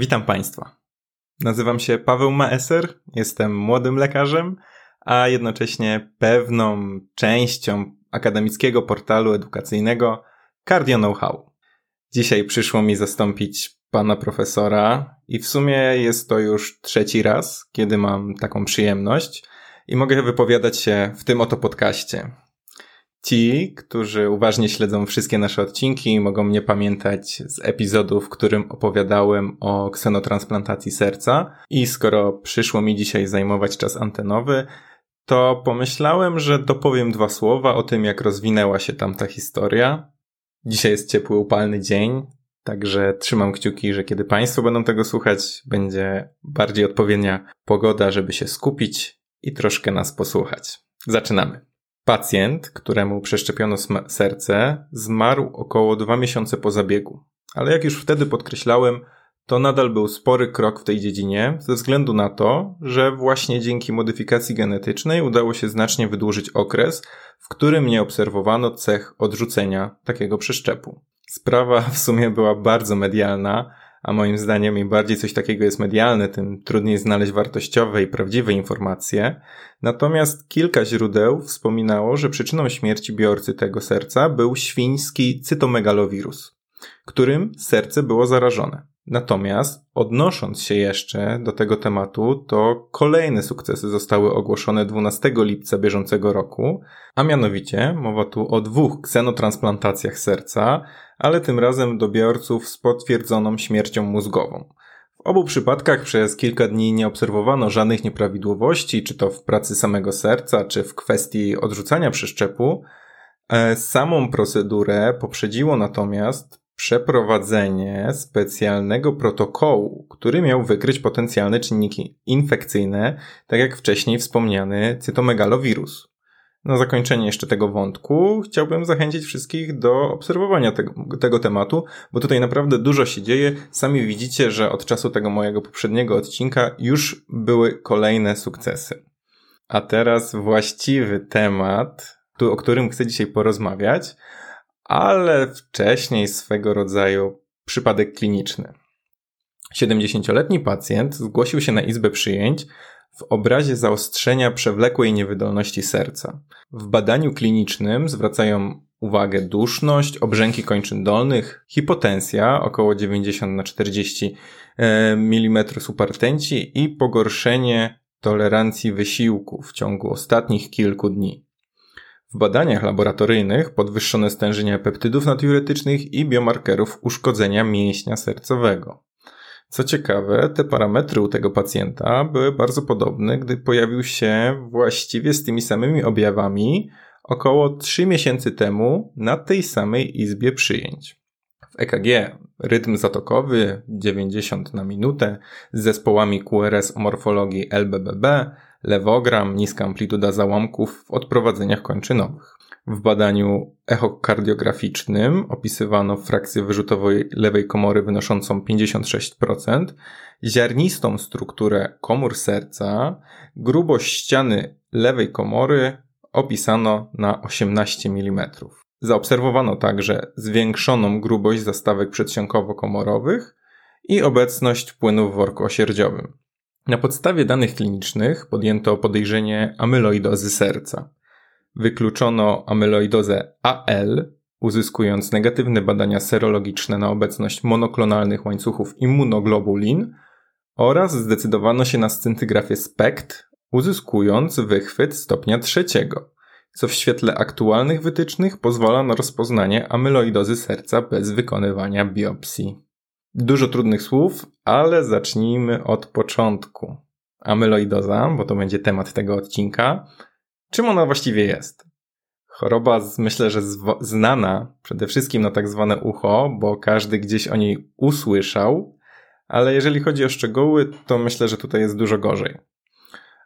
Witam Państwa. Nazywam się Paweł Maeser, jestem młodym lekarzem, a jednocześnie pewną częścią akademickiego portalu edukacyjnego Cardio Know-how. Dzisiaj przyszło mi zastąpić pana profesora i w sumie jest to już trzeci raz, kiedy mam taką przyjemność i mogę wypowiadać się w tym oto podcaście. Ci, którzy uważnie śledzą wszystkie nasze odcinki, mogą mnie pamiętać z epizodu, w którym opowiadałem o ksenotransplantacji serca. I skoro przyszło mi dzisiaj zajmować czas antenowy, to pomyślałem, że dopowiem dwa słowa o tym, jak rozwinęła się tam ta historia. Dzisiaj jest ciepły, upalny dzień, także trzymam kciuki, że kiedy Państwo będą tego słuchać, będzie bardziej odpowiednia pogoda, żeby się skupić i troszkę nas posłuchać. Zaczynamy. Pacjent, któremu przeszczepiono serce, zmarł około dwa miesiące po zabiegu. Ale jak już wtedy podkreślałem, to nadal był spory krok w tej dziedzinie, ze względu na to, że właśnie dzięki modyfikacji genetycznej udało się znacznie wydłużyć okres, w którym nie obserwowano cech odrzucenia takiego przeszczepu. Sprawa w sumie była bardzo medialna, a moim zdaniem im bardziej coś takiego jest medialne, tym trudniej znaleźć wartościowe i prawdziwe informacje. Natomiast kilka źródeł wspominało, że przyczyną śmierci biorcy tego serca był świński cytomegalowirus, którym serce było zarażone. Natomiast odnosząc się jeszcze do tego tematu, to kolejne sukcesy zostały ogłoszone 12 lipca bieżącego roku, a mianowicie mowa tu o dwóch ksenotransplantacjach serca, ale tym razem do biorców z potwierdzoną śmiercią mózgową. W obu przypadkach przez kilka dni nie obserwowano żadnych nieprawidłowości, czy to w pracy samego serca, czy w kwestii odrzucania przeszczepu. E, samą procedurę poprzedziło natomiast przeprowadzenie specjalnego protokołu, który miał wykryć potencjalne czynniki infekcyjne, tak jak wcześniej wspomniany cytomegalowirus. Na zakończenie jeszcze tego wątku chciałbym zachęcić wszystkich do obserwowania tego, tego, tematu, bo tutaj naprawdę dużo się dzieje. Sami widzicie, że od czasu tego mojego poprzedniego odcinka już były kolejne sukcesy. A teraz właściwy temat, o którym chcę dzisiaj porozmawiać, ale wcześniej swego rodzaju przypadek kliniczny. 70-letni pacjent zgłosił się na izbę przyjęć w obrazie zaostrzenia przewlekłej niewydolności serca. W badaniu klinicznym zwracają uwagę duszność, obrzęki kończyn dolnych, hipotensja około 90 na 40 e, mm supertenci i pogorszenie tolerancji wysiłku w ciągu ostatnich kilku dni. W badaniach laboratoryjnych podwyższone stężenia peptydów natriuretycznych i biomarkerów uszkodzenia mięśnia sercowego. Co ciekawe, te parametry u tego pacjenta były bardzo podobne, gdy pojawił się właściwie z tymi samymi objawami około 3 miesięcy temu na tej samej izbie przyjęć. W EKG rytm zatokowy 90 na minutę z zespołami QRS o morfologii LBBB, lewogram, niska amplituda załamków w odprowadzeniach kończynowych. W badaniu echokardiograficznym opisywano frakcję wyrzutowej lewej komory wynoszącą 56%, ziarnistą strukturę komór serca, grubość ściany lewej komory opisano na 18 mm. Zaobserwowano także zwiększoną grubość zastawek przedsionkowo-komorowych i obecność płynu w worku osierdziowym. Na podstawie danych klinicznych podjęto podejrzenie amyloidozy serca. Wykluczono amyloidozę AL, uzyskując negatywne badania serologiczne na obecność monoklonalnych łańcuchów immunoglobulin oraz zdecydowano się na scintygrafię SPECT, uzyskując wychwyt stopnia trzeciego, co w świetle aktualnych wytycznych pozwala na rozpoznanie amyloidozy serca bez wykonywania biopsji. Dużo trudnych słów, ale zacznijmy od początku. Amyloidoza, bo to będzie temat tego odcinka, Czym ona właściwie jest? Choroba, myślę, że znana przede wszystkim na tak zwane ucho, bo każdy gdzieś o niej usłyszał, ale jeżeli chodzi o szczegóły, to myślę, że tutaj jest dużo gorzej.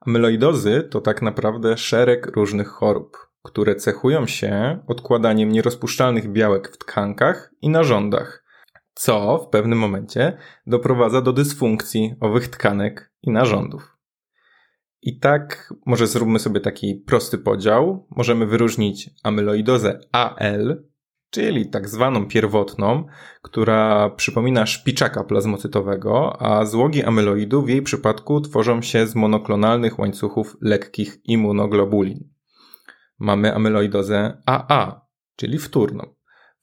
Amyloidozy to tak naprawdę szereg różnych chorób, które cechują się odkładaniem nierozpuszczalnych białek w tkankach i narządach, co w pewnym momencie doprowadza do dysfunkcji owych tkanek i narządów. I tak może zróbmy sobie taki prosty podział. Możemy wyróżnić amyloidozę AL, czyli tak zwaną pierwotną, która przypomina szpiczaka plazmocytowego, a złogi amyloidu w jej przypadku tworzą się z monoklonalnych łańcuchów lekkich immunoglobulin. Mamy amyloidozę AA, czyli wtórną,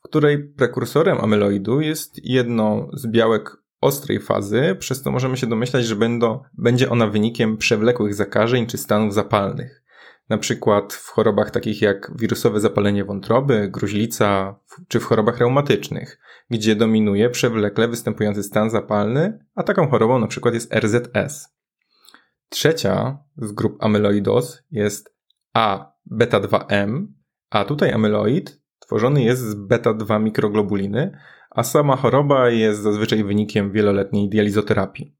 której prekursorem amyloidu jest jedno z białek ostrej fazy, przez co możemy się domyślać, że będą, będzie ona wynikiem przewlekłych zakażeń czy stanów zapalnych. Na przykład w chorobach takich jak wirusowe zapalenie wątroby, gruźlica czy w chorobach reumatycznych, gdzie dominuje przewlekle występujący stan zapalny, a taką chorobą na przykład jest RZS. Trzecia z grup amyloidoz jest A beta-2M, a tutaj amyloid tworzony jest z beta-2 mikroglobuliny, a sama choroba jest zazwyczaj wynikiem wieloletniej dializoterapii.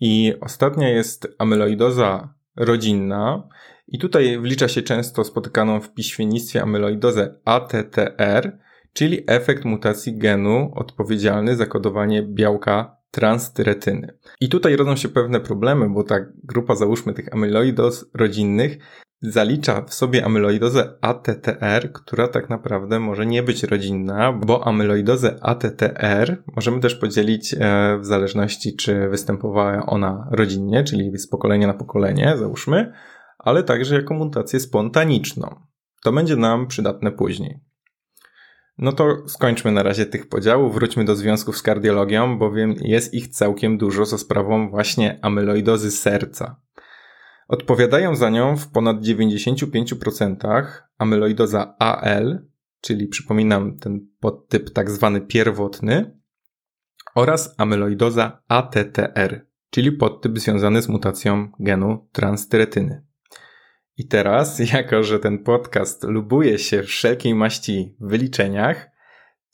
I ostatnia jest amyloidoza rodzinna, i tutaj wlicza się często spotykaną w piśmiennictwie amyloidozę ATTR, czyli efekt mutacji genu odpowiedzialny za kodowanie białka transtyretyny. I tutaj rodzą się pewne problemy, bo ta grupa, załóżmy, tych amyloidoz rodzinnych zalicza w sobie amyloidozę ATTR, która tak naprawdę może nie być rodzinna, bo amyloidozę ATTR możemy też podzielić e, w zależności, czy występowała ona rodzinnie, czyli z pokolenia na pokolenie, załóżmy, ale także jako mutację spontaniczną. To będzie nam przydatne później. No to skończmy na razie tych podziałów, wróćmy do związków z kardiologią, bowiem jest ich całkiem dużo za sprawą właśnie amyloidozy serca. Odpowiadają za nią w ponad 95% amyloidoza AL, czyli przypominam ten podtyp tak zwany pierwotny, oraz amyloidoza ATTR, czyli podtyp związany z mutacją genu transtyretyny. I teraz, jako że ten podcast lubuje się wszelkiej maści wyliczeniach,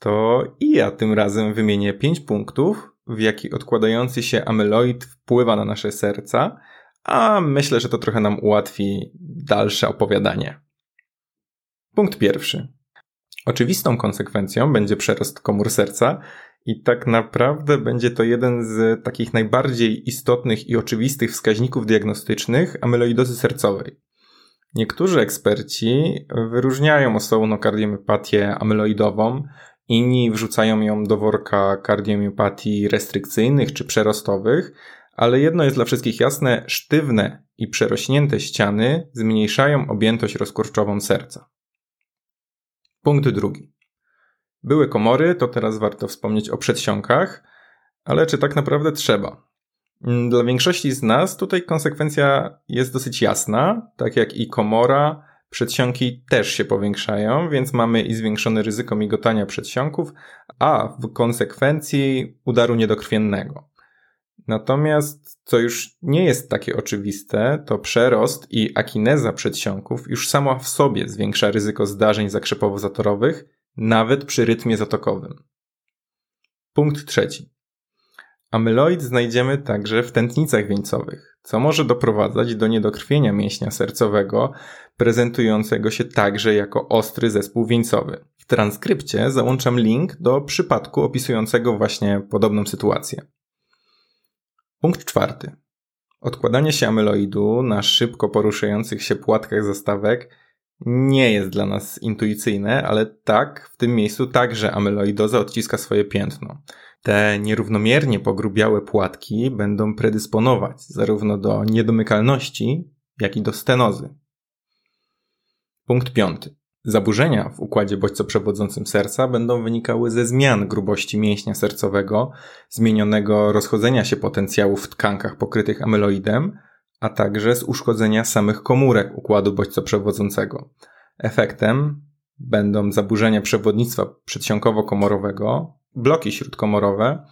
to i ja tym razem wymienię pięć punktów, w jaki odkładający się amyloid wpływa na nasze serca, a myślę, że to trochę nam ułatwi dalsze opowiadanie. Punkt pierwszy. Oczywistą konsekwencją będzie przerost komór serca i tak naprawdę będzie to jeden z takich najbardziej istotnych i oczywistych wskaźników diagnostycznych amyloidozy sercowej. Niektórzy eksperci wyróżniają osobno kardiomiopatię amyloidową, inni wrzucają ją do worka kardiomiopatii restrykcyjnych czy przerostowych, ale jedno jest dla wszystkich jasne, sztywne i przerośnięte ściany zmniejszają objętość rozkurczową serca. Punkt drugi. Były komory, to teraz warto wspomnieć o przedsionkach, ale czy tak naprawdę trzeba? Mm, dla większości z nas tutaj konsekwencja jest dosyć jasna, tak jak i komora, przedsionki też się powiększają, więc mamy i zwiększone ryzyko migotania przedsionków, a w konsekwencji udaru niedokrwiennego. Natomiast, co już nie jest takie oczywiste, to przerost i akineza przedsionków już sama w sobie zwiększa ryzyko zdarzeń zakrzepowo-zatorowych, nawet przy rytmie zatokowym. Punkt trzeci. Amyloid znajdziemy także w tętnicach wieńcowych, co może doprowadzać do niedokrwienia mięśnia sercowego, prezentującego się także jako ostry zespół wieńcowy. W transkrypcie załączam link do przypadku opisującego właśnie podobną sytuację. Punkt czwarty. Odkładanie się amyloidu na szybko poruszających się płatkach zastawek nie jest dla nas intuicyjne, ale tak, w tym miejscu także amyloidoza odciska swoje piętno. Te nierównomiernie pogrubiałe płatki będą predysponować zarówno do niedomykalności, jak i do stenozy. Punkt piąty. Zaburzenia w układzie bodźcoprzewodzącym serca będą wynikały ze zmian grubości mięśnia sercowego, zmienionego rozchodzenia się potencjałów w tkankach pokrytych amyloidem, a także z uszkodzenia samych komórek układu bodźcoprzewodzącego. Efektem będą zaburzenia przewodnictwa przedsionkowo-komorowego, bloki śródkomorowe,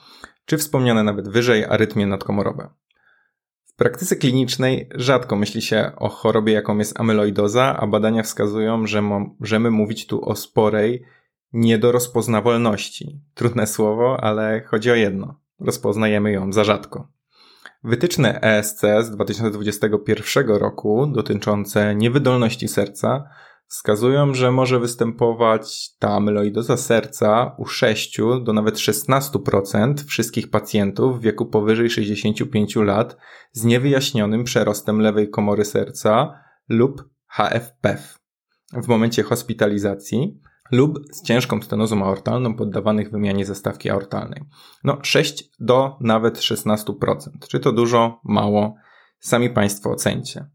czy wspomniane nawet wyżej arytmie nadkomorowe. Praktyce klinicznej rzadko myśli się o chorobie, jaką jest amyloidoza, a badania wskazują, że możemy mówić tu o sporej niedorozpoznawalności. Trudne słowo, ale chodzi o jedno. Rozpoznajemy ją za rzadko. Wytyczne ESC z 2021 roku dotyczące niewydolności serca wskazują, że może występować ta amyloidoza serca u 6 do nawet 16% wszystkich pacjentów w wieku powyżej 65 lat z niewyjaśnionym przerostem lewej komory serca lub HFpEF w momencie hospitalizacji, lub z ciężką stenozą aortalną poddawanych wymianie zestawki aortalnej. No 6 do nawet 16%. Czy to dużo, mało? Sami Państwo ocencie.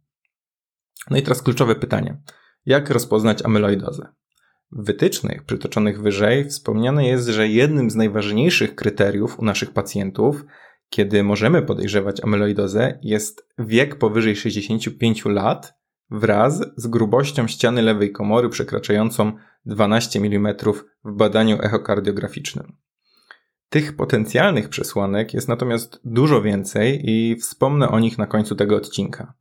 No i teraz kluczowe pytanie. Jak rozpoznać amyloidozę? W wytycznych przytoczonych wyżej wspomniane jest, że jednym z najważniejszych kryteriów u naszych pacjentów, kiedy możemy podejrzewać amyloidozę, jest wiek powyżej 65 lat wraz z grubością ściany lewej komory przekraczającą 12 mm w badaniu echokardiograficznym. Tych potencjalnych przesłanek jest natomiast dużo więcej i wspomnę o nich na końcu tego odcinka.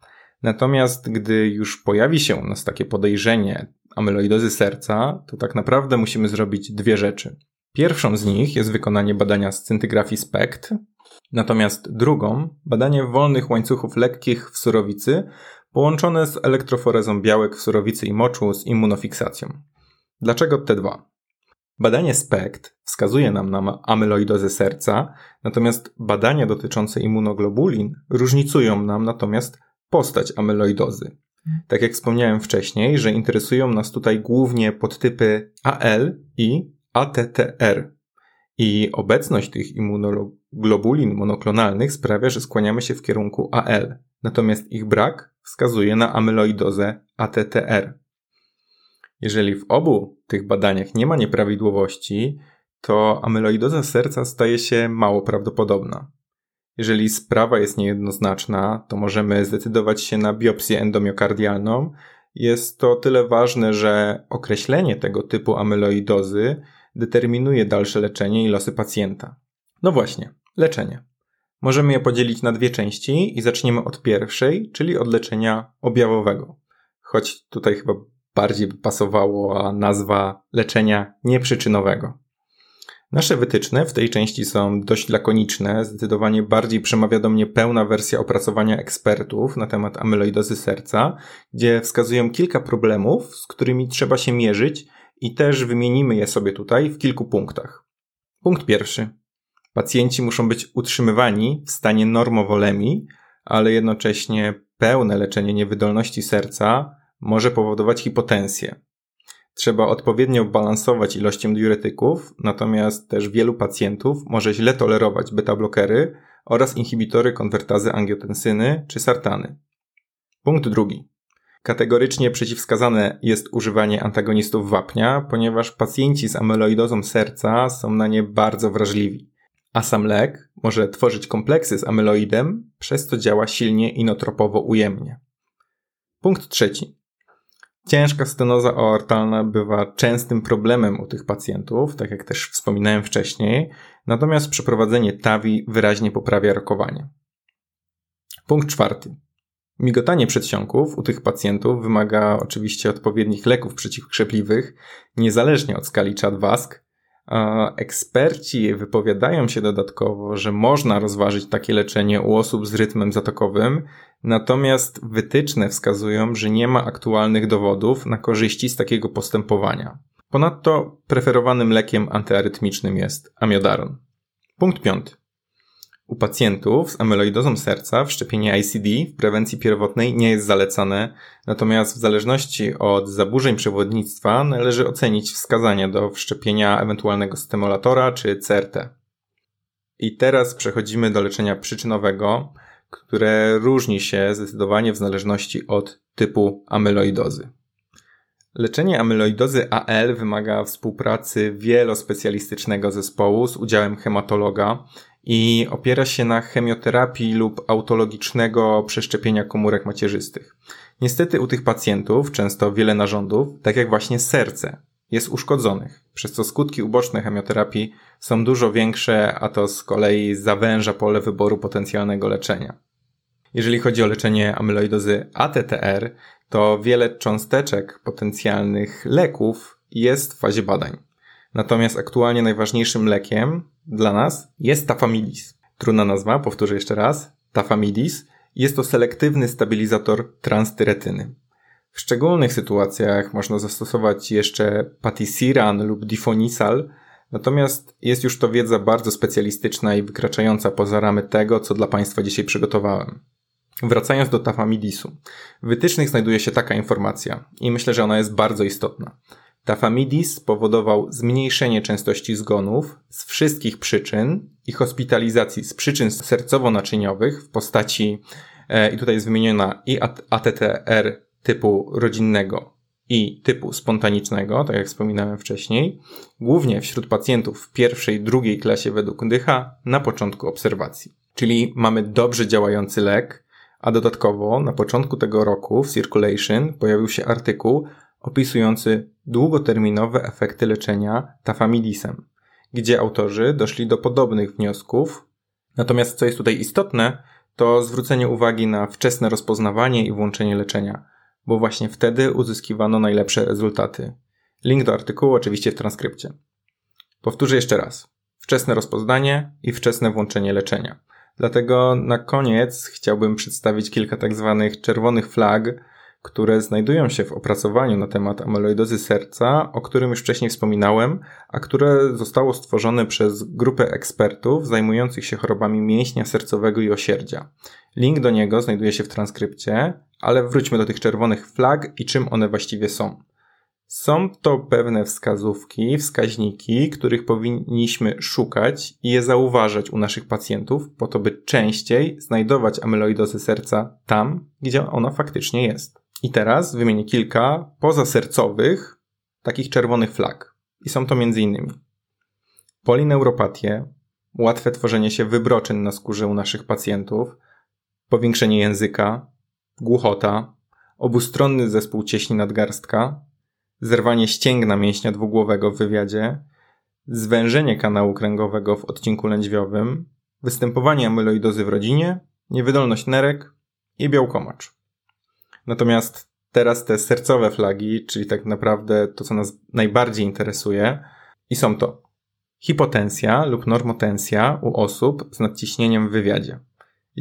Natomiast gdy już pojawi się u nas takie podejrzenie amyloidozy serca, to tak naprawdę musimy zrobić dwie rzeczy. Pierwszą z nich jest wykonanie badania scintygrafii SPECT, natomiast drugą badanie wolnych łańcuchów lekkich w surowicy połączone z elektroforezą białek w surowicy i moczu z immunofiksacją. Dlaczego te dwa? Badanie SPECT wskazuje nam na amyloidozę serca, natomiast badania dotyczące immunoglobulin różnicują nam natomiast postać amyloidozy. Tak jak wspomniałem wcześniej, że interesują nas tutaj głównie podtypy AL i ATTR. I obecność tych immunoglobulin monoklonalnych sprawia, że skłaniamy się w kierunku AL, natomiast ich brak wskazuje na amyloidozę ATTR. Jeżeli w obu tych badaniach nie ma nieprawidłowości, to amyloidoza serca staje się mało prawdopodobna. Jeżeli sprawa jest niejednoznaczna, to możemy zdecydować się na biopsję endomiokardialną. Jest to tyle ważne, że określenie tego typu amyloidozy determinuje dalsze leczenie i losy pacjenta. No właśnie, leczenie. Możemy je podzielić na dwie części i zaczniemy od pierwszej, czyli od leczenia objawowego. Choć tutaj chyba bardziej by pasowała nazwa leczenia nieprzyczynowego. Nasze wytyczne w tej części są dość lakoniczne, zdecydowanie bardziej przemawia do mnie pełna wersja opracowania ekspertów na temat amyloidozy serca, gdzie wskazują kilka problemów, z którymi trzeba się mierzyć i też wymienimy je sobie tutaj w kilku punktach. Punkt pierwszy. Pacjenci muszą być utrzymywani w stanie normowolemii, ale jednocześnie pełne leczenie niewydolności serca może powodować hipotensję. Trzeba odpowiednio balansować ilością diuretyków, natomiast też wielu pacjentów może źle tolerować beta-blokery oraz inhibitory konwertazy angiotensyny czy sartany. Punkt drugi. Kategorycznie przeciwwskazane jest używanie antagonistów wapnia, ponieważ pacjenci z amyloidozą serca są na nie bardzo wrażliwi. A sam lek może tworzyć kompleksy z amyloidem, przez co działa silnie inotropowo ujemnie. Punkt trzeci. Ciężka stenoza aortalna bywa częstym problemem u tych pacjentów, tak jak też wspominałem wcześniej, natomiast przeprowadzenie TAVI wyraźnie poprawia rokowanie. Punkt czwarty. Migotanie przedsionków u tych pacjentów wymaga oczywiście odpowiednich leków przeciwkrzepliwych, niezależnie od skali CHAD-WASK, Eksperci wypowiadają się dodatkowo, że można rozważyć takie leczenie u osób z rytmem zatokowym, natomiast wytyczne wskazują, że nie ma aktualnych dowodów na korzyści z takiego postępowania. Ponadto preferowanym lekiem antyarytmicznym jest amiodaron. Punkt piąty. U pacjentów z amyloidozą serca wszczepienie ICD w prewencji pierwotnej nie jest zalecane, natomiast w zależności od zaburzeń przewodnictwa należy ocenić wskazanie do wszczepienia ewentualnego stymulatora czy CRT. I teraz przechodzimy do leczenia przyczynowego, które różni się zdecydowanie w zależności od typu amyloidozy. Leczenie amyloidozy AL wymaga współpracy wielospecjalistycznego zespołu z udziałem hematologa i opiera się na chemioterapii lub autologicznego przeszczepienia komórek macierzystych. Niestety u tych pacjentów często wiele narządów, tak jak właśnie serce, jest uszkodzonych, przez co skutki uboczne chemioterapii są dużo większe, a to z kolei zawęża pole wyboru potencjalnego leczenia. Jeżeli chodzi o leczenie amyloidozy ATTR, to wiele cząsteczek potencjalnych leków jest w fazie badań. Natomiast aktualnie najważniejszym lekiem dla nas jest tafamidis. Trudna nazwa, powtórzę jeszcze raz. Tafamidis jest to selektywny stabilizator transtyretyny. W szczególnych sytuacjach można zastosować jeszcze patisiran lub difonisal, natomiast jest już to wiedza bardzo specjalistyczna i wykraczająca poza ramy tego, co dla Państwa dzisiaj przygotowałem. Wracając do tafamidisu. W wytycznych znajduje się taka informacja i myślę, że ona jest bardzo istotna. Tafamidis spowodował zmniejszenie częstości zgonów z wszystkich przyczyn i hospitalizacji z przyczyn sercowo-naczyniowych w postaci, e, i tutaj jest wymieniona i ATTR typu rodzinnego i typu spontanicznego, tak jak wspominałem wcześniej, głównie wśród pacjentów w pierwszej, drugiej klasie według Dycha na początku obserwacji. Czyli mamy dobrze działający lek, a dodatkowo na początku tego roku w Circulation pojawił się artykuł opisujący długoterminowe efekty leczenia tafamidisem, gdzie autorzy doszli do podobnych wniosków. Natomiast co jest tutaj istotne, to zwrócenie uwagi na wczesne rozpoznawanie i włączenie leczenia, bo właśnie wtedy uzyskiwano najlepsze rezultaty. Link do artykułu oczywiście w transkrypcie. Powtórzę jeszcze raz. Wczesne rozpoznanie i wczesne włączenie leczenia. Dlatego na koniec chciałbym przedstawić kilka tak zwanych czerwonych flag, które znajdują się w opracowaniu na temat amyloidozy serca, o którym już wcześniej wspominałem, a które zostało stworzone przez grupę ekspertów zajmujących się chorobami mięśnia sercowego i osierdzia. Link do niego znajduje się w transkrypcie, ale wróćmy do tych czerwonych flag i czym one właściwie są. Są to pewne wskazówki, wskaźniki, których powinniśmy szukać i je zauważać u naszych pacjentów, po to, by częściej znajdować amyloidozę serca tam, gdzie ona faktycznie jest. I teraz wymienię kilka pozasercowych, takich czerwonych flag. I są to m.in. polineuropatie, łatwe tworzenie się wybroczyn na skórze u naszych pacjentów, powiększenie języka, głuchota, obustronny zespół cieśni nadgarstka, zerwanie ścięgna mięśnia dwugłowego w wywiadzie, zwężenie kanału kręgowego w odcinku lędźwiowym, występowanie amyloidozy w rodzinie, niewydolność nerek i białkomacz. Natomiast teraz te sercowe flagi, czyli tak naprawdę to, co nas najbardziej interesuje, i są to hipotensja lub normotensja u osób z nadciśnieniem w wywiadzie,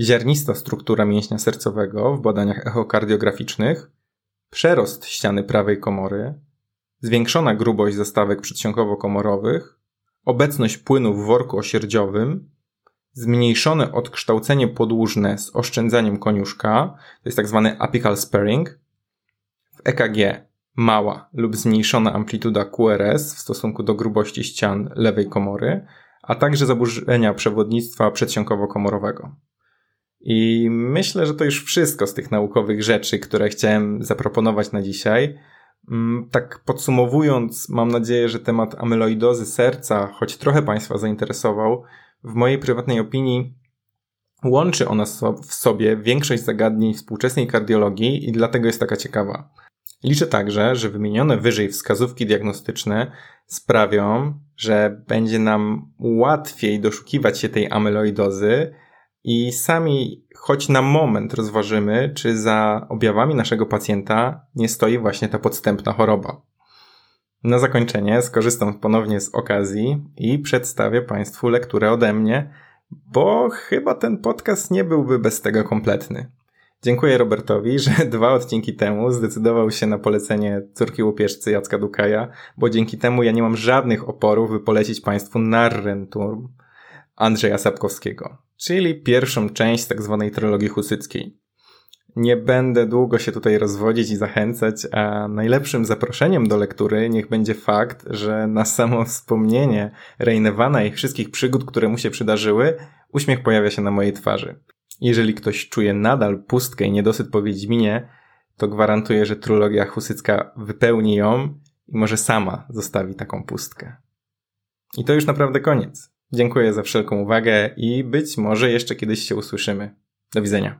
ziarnista struktura mięśnia sercowego w badaniach echokardiograficznych, przerost ściany prawej komory, zwiększona grubość zastawek przedsionkowo-komorowych, obecność płynu w worku osierdziowym, zmniejszone odkształcenie podłużne z oszczędzaniem koniuszka, to jest tak zwany apical sparing, w EKG mała lub zmniejszona amplituda QRS w stosunku do grubości ścian lewej komory, a także zaburzenia przewodnictwa przedsionkowo-komorowego. I myślę, że to już wszystko z tych naukowych rzeczy, które chciałem zaproponować na dzisiaj. Mm, tak podsumowując, mam nadzieję, że temat amyloidozy serca, choć trochę Państwa zainteresował, w mojej prywatnej opinii łączy ona w sobie większość zagadnień współczesnej kardiologii i dlatego jest taka ciekawa. Liczę także, że wymienione wyżej wskazówki diagnostyczne sprawią, że będzie nam łatwiej doszukiwać się tej amyloidozy i sami choć na moment rozważymy, czy za objawami naszego pacjenta nie stoi właśnie ta podstępna choroba. Na zakończenie skorzystam ponownie z okazji i przedstawię Państwu lekturę ode mnie, bo chyba ten podcast nie byłby bez tego kompletny. Dziękuję Robertowi, że dwa odcinki temu zdecydował się na polecenie córki łupieżcy Jacka Dukaja, bo dzięki temu ja nie mam żadnych oporów, by polecić Państwu Narrenturm Andrzeja Sapkowskiego, czyli pierwszą część tak zwanej trylogii husyckiej. Nie będę długo się tutaj rozwodzić i zachęcać, a najlepszym zaproszeniem do lektury niech będzie fakt, że na samo wspomnienie Reinevana i wszystkich przygód, które mu się przydarzyły, uśmiech pojawia się na mojej twarzy. Jeżeli ktoś czuje nadal pustkę i niedosyt po Wiedźminie, to gwarantuję, że trylogia husycka wypełni ją i może sama zostawi taką pustkę. I to już naprawdę koniec. Dziękuję za wszelką uwagę i być może jeszcze kiedyś się usłyszymy. Do widzenia.